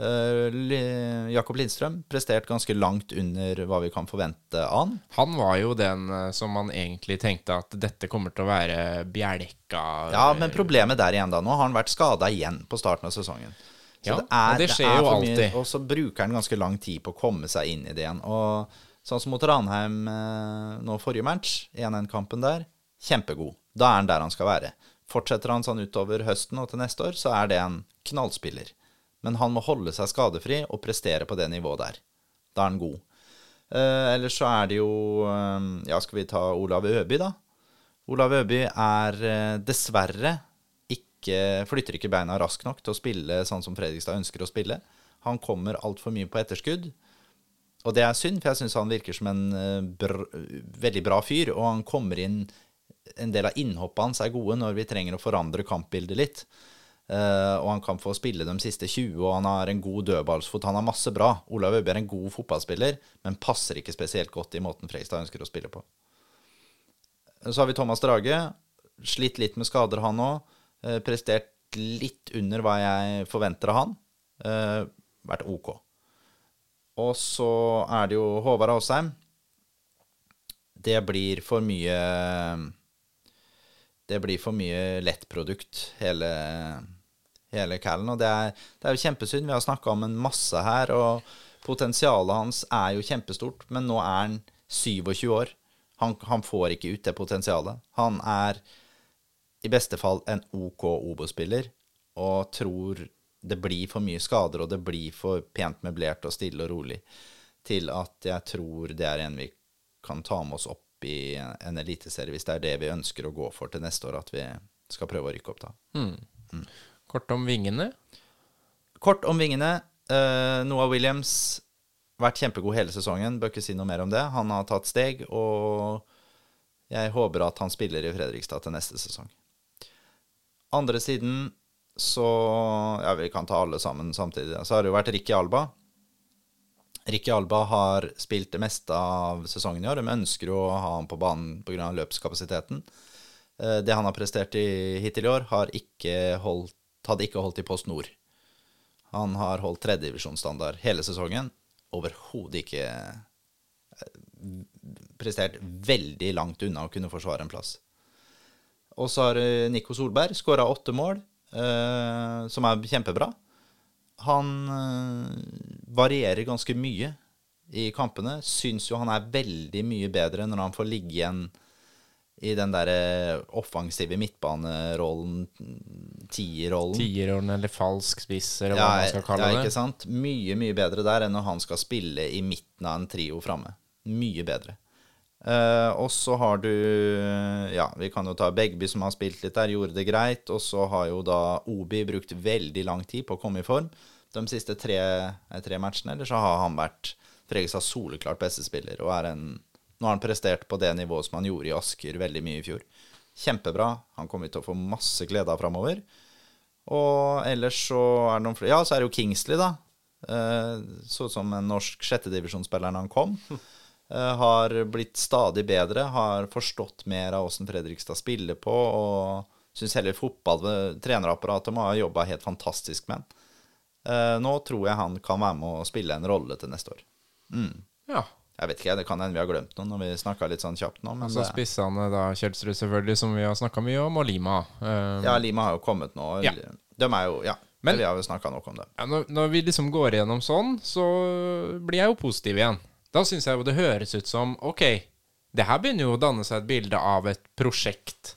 Eh, Jakob Lindstrøm prestert ganske langt under hva vi kan forvente av han. Han var jo den eh, som man egentlig tenkte at dette kommer til å være bjelka Ja, men problemet der igjen da, nå har han vært skada igjen på starten av sesongen. Så Ja, og det skjer jo alltid. mye-. Og så bruker han ganske lang tid på å komme seg inn i det igjen. Og sånn som mot Ranheim eh, nå forrige match, 1-1-kampen der, kjempegod. Da er han der han skal være. Fortsetter han sånn utover høsten og til neste år, så er det en knallspiller. Men han må holde seg skadefri og prestere på det nivået der. Da er han god. Eh, ellers så er det jo eh, Ja, skal vi ta Olav Øby, da? Olav Øby er eh, dessverre ikke Flytter ikke beina raskt nok til å spille sånn som Fredrikstad ønsker å spille. Han kommer altfor mye på etterskudd. Og det er synd, for jeg syns han virker som en eh, br veldig bra fyr. Og han kommer inn En del av innhoppene hans er gode når vi trenger å forandre kampbildet litt. Eh, og han kan få spille de siste 20, og han har en god dødballsfot. Han har masse bra. Olav Øbjerg er en god fotballspiller, men passer ikke spesielt godt i måten Freistad ønsker å spille på. Så har vi Thomas Drage. Slitt litt med skader, han òg. Prestert litt under hva jeg forventer av han. Eh, vært OK. Og så er det jo Håvard Aasheim. Det blir for mye Det blir for mye lettprodukt, hele, hele kvelden. Og det er, det er jo kjempesynd. Vi har snakka om en masse her, og potensialet hans er jo kjempestort. Men nå er han 27 år. Han, han får ikke ut det potensialet. Han er i beste fall en OK Obo-spiller, og tror det blir for mye skader, og det blir for pent møblert og stille og rolig til at jeg tror det er en vi kan ta med oss opp i en eliteserie, hvis det er det vi ønsker å gå for til neste år, at vi skal prøve å rykke opp da. Kort om vingene. Kort om vingene. Eh, Noah Williams vært kjempegod hele sesongen, bør ikke si noe mer om det. Han har tatt steg, og jeg håper at han spiller i Fredrikstad til neste sesong. Andre siden så Ja, vi kan ta alle sammen samtidig. Så har det jo vært Ricky Alba. Ricky Alba har spilt det meste av sesongen i år. De ønsker å ha ham på banen pga. løpskapasiteten. Eh, Det han har prestert i, hittil i år, har ikke holdt, hadde ikke holdt i Post Nord. Han har holdt tredjedivisjonsstandard hele sesongen. Overhodet ikke eh, prestert veldig langt unna å kunne forsvare en plass. Og så har eh, Nico Solberg skåra åtte mål, eh, som er kjempebra. Han eh, varierer ganske mye i kampene. Syns jo han er veldig mye bedre når han får ligge igjen i den derre offensive midtbanerollen, tierrollen. Tierrollen eller falsk spiss, eller hva Ja, man skal kalle ja, det. ikke sant? Mye, mye bedre der enn når han skal spille i midten av en trio framme. Mye bedre. Uh, og så har du Ja, vi kan jo ta Begby, som har spilt litt der, gjorde det greit. Og så har jo da Obi brukt veldig lang tid på å komme i form de siste tre, eh, tre matchene. Eller så har han vært Fredrikstads soleklart beste spiller og er en Nå har han prestert på det nivået som han gjorde i Asker veldig mye i fjor. Kjempebra. Han kommer til å få masse glede av framover. Og ellers så er det noen flere Ja, så er det jo Kingsley, da. Eh, så ut som en norsk sjettedivisjonsspiller når han kom. Eh, har blitt stadig bedre, har forstått mer av åssen Fredrikstad spiller på, og syns heller fotball Trenerapparatet må ha jobba helt fantastisk med han. Eh, nå tror jeg han kan være med å spille en rolle til neste år. Ja. Jeg vet ikke, det kan hende vi har glemt noe når vi snakka litt sånn kjapt nå. Men så det, spissene, da, Kjelsrud selvfølgelig, som vi har snakka mye om, og Lima. Um, ja, Lima har jo kommet nå. Ja. De er jo Ja, Men- vi har jo snakka nok om det. Ja, når, når vi liksom går igjennom sånn, så blir jeg jo positiv igjen. Da syns jeg jo det høres ut som OK, det her begynner jo å danne seg et bilde av et prosjekt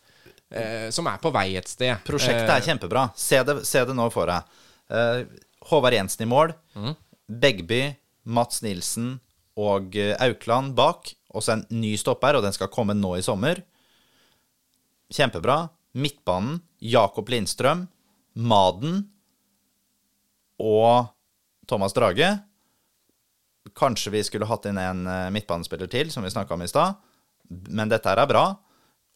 eh, som er på vei et sted. Prosjektet er Eh, kjempebra. Se det, se det nå for deg. Eh, Håvard Jensen i mål. Mm. Begby, Mats Nilsen og eh, Aukland bak. Og så en ny stopper, og den skal komme nå i sommer. Kjempebra. Midtbanen, Jakob Lindstrøm, Maden og Thomas Drage. Kanskje vi skulle hatt inn en eh, midtbanespiller til, som vi snakka om i stad. Men dette her er bra.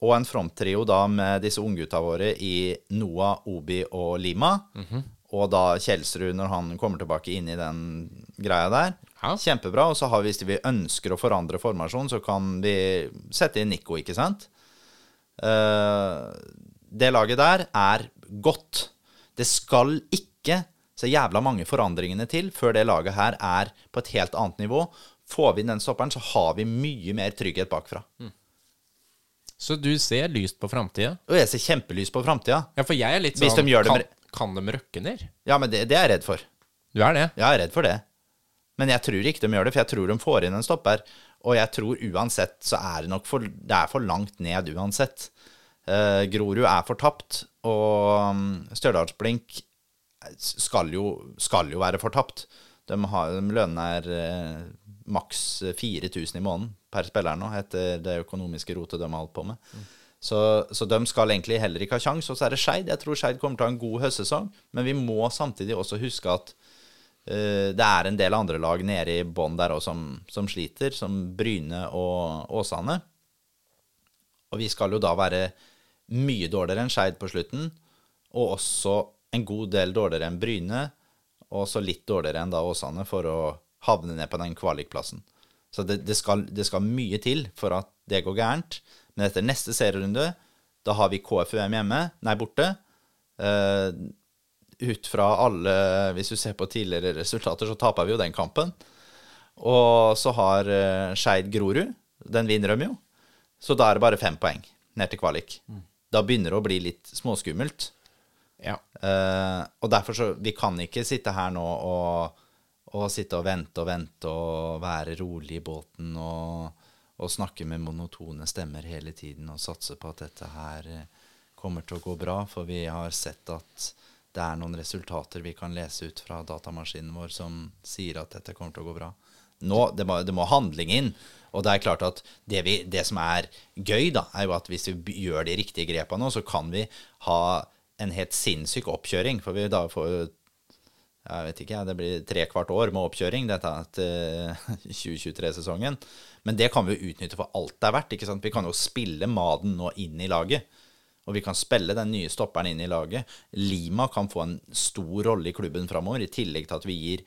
Og en fronttrio da med disse unggutta våre i Noah, Obi og Lima. Og da Kjelsrud når han kommer tilbake inn i den greia der. Ja. Kjempebra. Og så har vi, hvis vi ønsker å forandre formasjon, så kan vi sette inn Nico, ikke sant? Uh, det laget der er godt. Det skal ikke så jævla mange forandringene til før det laget her er på et helt annet nivå. Får vi inn den stopperen, så har vi mye mer trygghet bakfra. Så du ser lyst på framtida? Og jeg ser kjempelyst på framtida. Ja, for jeg er litt sånn de kan, kan de røkke ned? Ja, men det, det er jeg redd for. Du er det? Jeg er redd for det. Men jeg tror ikke de gjør det, for jeg tror de får inn en stopper. Og jeg tror uansett så er det nok for Det er for langt ned uansett. Eh, Grorud er fortapt, og um, Stjørdalsblink skal jo, skal jo være fortapt. De, har, de lønner er eh, maks 4000 i måneden per spiller nå, etter det økonomiske rotet de har holdt på med. Så, så de skal egentlig heller ikke ha kjangs. Og så er det Skeid. Jeg tror Skeid kommer til å ha en god høstsesong, men vi må samtidig også huske at det er en del andre lag nede i bånn der også som, som sliter, som Bryne og Åsane. Og vi skal jo da være mye dårligere enn Skeid på slutten, og også en god del dårligere enn Bryne, og også litt dårligere enn da Åsane for å havne ned på den kvalikplassen. Så det, det, skal, det skal mye til for at det går gærent. Men etter neste serierunde, da har vi KFUM hjemme, nei, borte. Eh, ut fra alle Hvis du ser på tidligere resultater, så taper vi jo den kampen. Og så har uh, Skeid Grorud. Den vinner de jo. Så da er det bare fem poeng ned til kvalik. Da begynner det å bli litt småskummelt. Ja. Uh, og derfor så Vi kan ikke sitte her nå og, og sitte og vente og vente og være rolig i båten og, og snakke med monotone stemmer hele tiden og satse på at dette her eh, kommer til å gå bra, for vi har sett at det er noen resultater vi kan lese ut fra datamaskinen vår som sier at dette kommer til å gå bra. Nå, det må, det må handling inn. Og det er klart at det, vi, det som er gøy, da, er jo at hvis vi gjør de riktige grepene nå, så kan vi ha en helt sinnssyk oppkjøring. For vi da får jeg vet ikke, det blir tre kvart år med oppkjøring dette til 2023-sesongen. Men det kan vi jo utnytte for alt det er verdt. ikke sant? Vi kan jo spille Maden nå inn i laget. Og vi kan spille den nye stopperen inn i laget. Lima kan få en stor rolle i klubben framover, i tillegg til at vi gir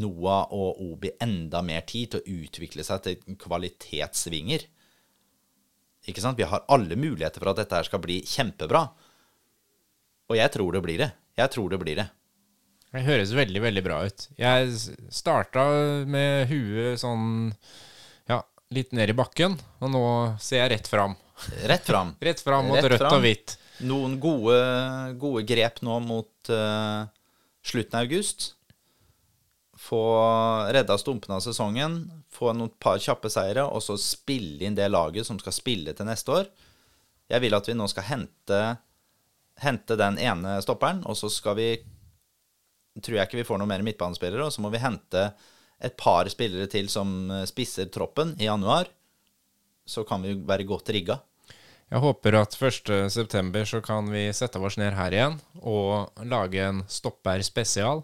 Noah og Obi enda mer tid til å utvikle seg til kvalitetsvinger. Ikke sant? Vi har alle muligheter for at dette her skal bli kjempebra. Og jeg tror det blir det. Jeg tror det blir det. Det høres veldig, veldig bra ut. Jeg starta med huet sånn ja, litt ned i bakken, og nå ser jeg rett fram. Rett fram. Rett fram mot rødt og hvitt. Noen gode, gode grep nå mot uh, slutten av august. Få redda stumpene av sesongen, få noen par kjappe seire, og så spille inn det laget som skal spille til neste år. Jeg vil at vi nå skal hente, hente den ene stopperen, og så skal vi Tror jeg ikke vi får noe mer midtbanespillere, og så må vi hente et par spillere til som spisser troppen i januar. Så kan vi være godt rigga. Jeg håper at 1.9. så kan vi sette oss ned her igjen og lage en stopper spesial.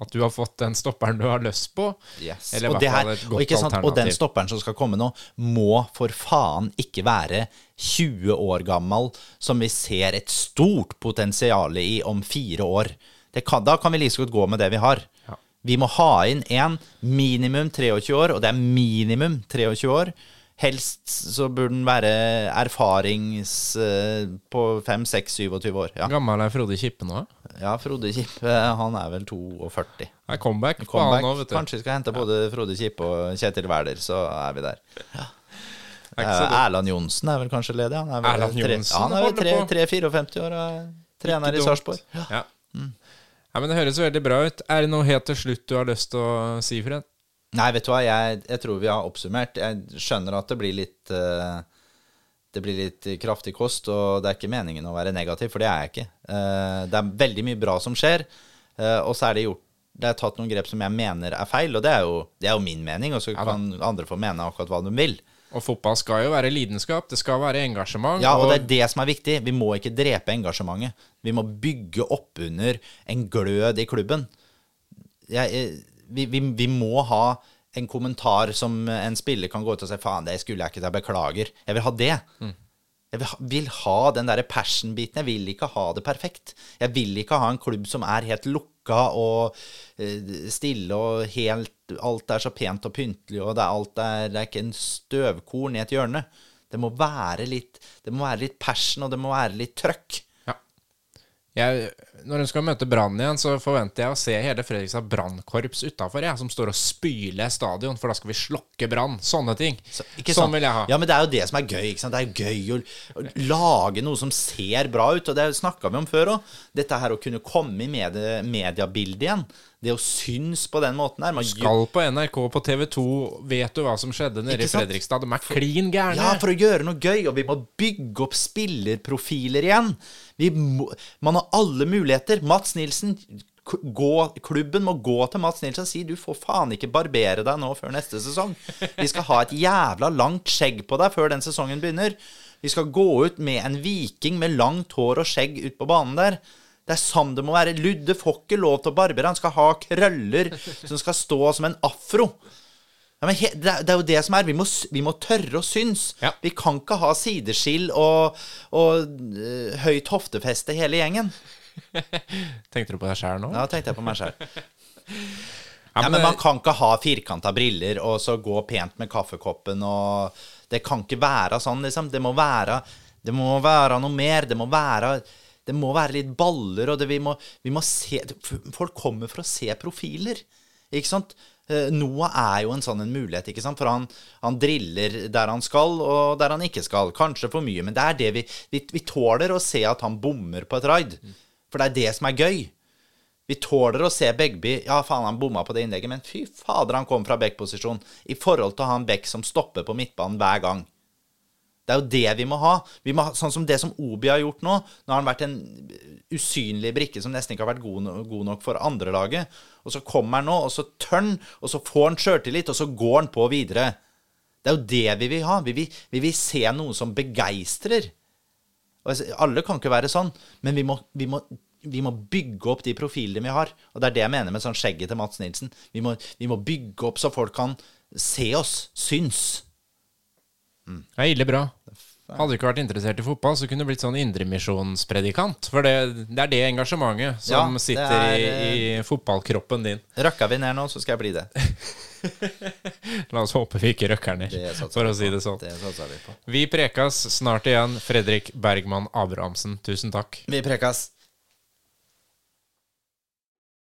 At du har fått den stopperen du har lyst på. Yes. Eller i og, hvert fall et og, godt ikke sant, og den stopperen som skal komme nå, må for faen ikke være 20 år gammel, som vi ser et stort potensial i om fire år. Det kan, da kan vi like så godt gå med det vi har. Ja. Vi må ha inn en minimum 23 år, og det er minimum 23 år. Helst så burde den være erfarings eh, på 5-6-27 år. Ja. Gammel er Frode Kippe nå? ja, Frode Kippe, han er vel 42. Det er comeback, på Comeback. han nå, vet du. Kanskje vi skal hente både Frode Kippe og Kjetil Wæler, så er vi der. Ja. Eh. Erland Johnsen er vel kanskje ledig? Han er vel tre- ja, han er vel 3-54 år og er trener i. Sarpsborg. Ja. ja, men Det høres veldig bra ut. Er det noe helt til slutt du har lyst til å si, Fred? Nei, vet du hva, jeg, jeg tror vi har oppsummert. Jeg skjønner at det blir litt uh, Det blir litt kraftig kost, og det er ikke meningen å være negativ, for det er jeg ikke. Uh, det er veldig mye bra som skjer, uh, og så er det gjort det er tatt noen grep som jeg mener er feil, og det er jo, det er jo min mening, og så ja, kan andre få mene akkurat hva de vil. Og fotball skal jo være lidenskap, det skal være engasjement. Ja, og det er det som er viktig. Vi må ikke drepe engasjementet. Vi må bygge opp under en glød i klubben. Jeg, vi, vi, vi må ha en kommentar som en spiller kan gå ut og si 'faen, det skulle jeg ikke, jeg beklager'. Jeg vil ha det. Jeg vil ha, vil ha den derre passion-biten. Jeg vil ikke ha det perfekt. Jeg vil ikke ha en klubb som er helt lukka og eh, stille og helt Alt er så pent og pyntelig, og det er, alt er, det er ikke en støvkorn i et hjørne. Det må være litt, det må være litt passion, og det må være litt trøkk. Jeg, når hun skal møte Brann igjen, så forventer jeg å se hele Fredrikstad brannkorps utafor, som står og spyler stadion, for da skal vi slokke brann. Sånne ting. Ikke sånn vil jeg ha. Ja, men det er jo det som er gøy. Det er gøy å, å lage noe som ser bra ut, og det snakka vi om før òg. Dette her å kunne komme i medie, mediebildet igjen. Det å synes på den måten her. Man Skal på NRK på TV 2, vet du hva som skjedde nede i Fredrikstad? De er klin gærne. Ja, for å gjøre noe gøy, og vi må bygge opp spillerprofiler igjen. Vi må, man har alle muligheter. Mats Nilsen, gå, klubben må gå til Mats Nilsen og si du får faen ikke barbere deg nå før neste sesong. Vi skal ha et jævla langt skjegg på deg før den sesongen begynner. Vi skal gå ut med en viking med langt hår og skjegg ut på banen der. Det er sånn det må være. Ludde får ikke lov til å barbere. Han skal ha krøller som skal stå som en afro. Ja, men he, det, er, det jo det som er. Vi må, vi må tørre å synes. Ja. Vi kan ikke ha sideskill og, og uh, høyt hoftefeste hele gjengen. Tenkte du på deg sjæl nå? Ja, tenkte jeg på meg sjæl. Ja, men man kan ikke ha firkanta briller og så gå pent med kaffekoppen og Det kan ikke være sånn, liksom. Det må være, det må være noe mer. Det må være det må være litt baller, og det, vi, må, vi må se Folk kommer for å se profiler, ikke sant? Eh, Noah er jo en sånn en mulighet, ikke sant? For han, han driller der han skal, og der han ikke skal. Kanskje for mye, men det er det vi Vi, vi tåler å se at han bommer på et raid. For det er det som er gøy. Vi tåler å se Begby Ja, faen, han bomma på det innlegget, men fy fader, han kom fra back-posisjon. I forhold til å ha en back som stopper på midtbanen hver gang. Det er jo det vi må ha. Vi må ha sånn som det som Obi har gjort nå. Nå har han vært en usynlig brikke som nesten ikke har vært god, no god nok for andrelaget. Og så kommer han nå, og så tør han, og så får han sjøltillit, og så går han på videre. Det er jo det vi vil ha. Vi vil, vi vil se noe som begeistrer. Alle kan ikke være sånn, men vi må, vi, må, vi må bygge opp de profilene vi har. Og det er det jeg mener med sånn skjegget til Mats Nilsen. Vi må, vi må bygge opp så folk kan se oss, syns. Det er ille bra. Hadde du ikke vært interessert i fotball, så kunne du blitt sånn indremisjonspredikant. For det, det er det engasjementet som Ja, sitter er, i, i fotballkroppen din. Røkka vi ned nå, så skal jeg bli det. La oss håpe vi ikke røkker ned, for å si det sånn. Det vi. Vi prekas snart igjen. Fredrik Bergman Abrahamsen, tusen takk. Vi prekas.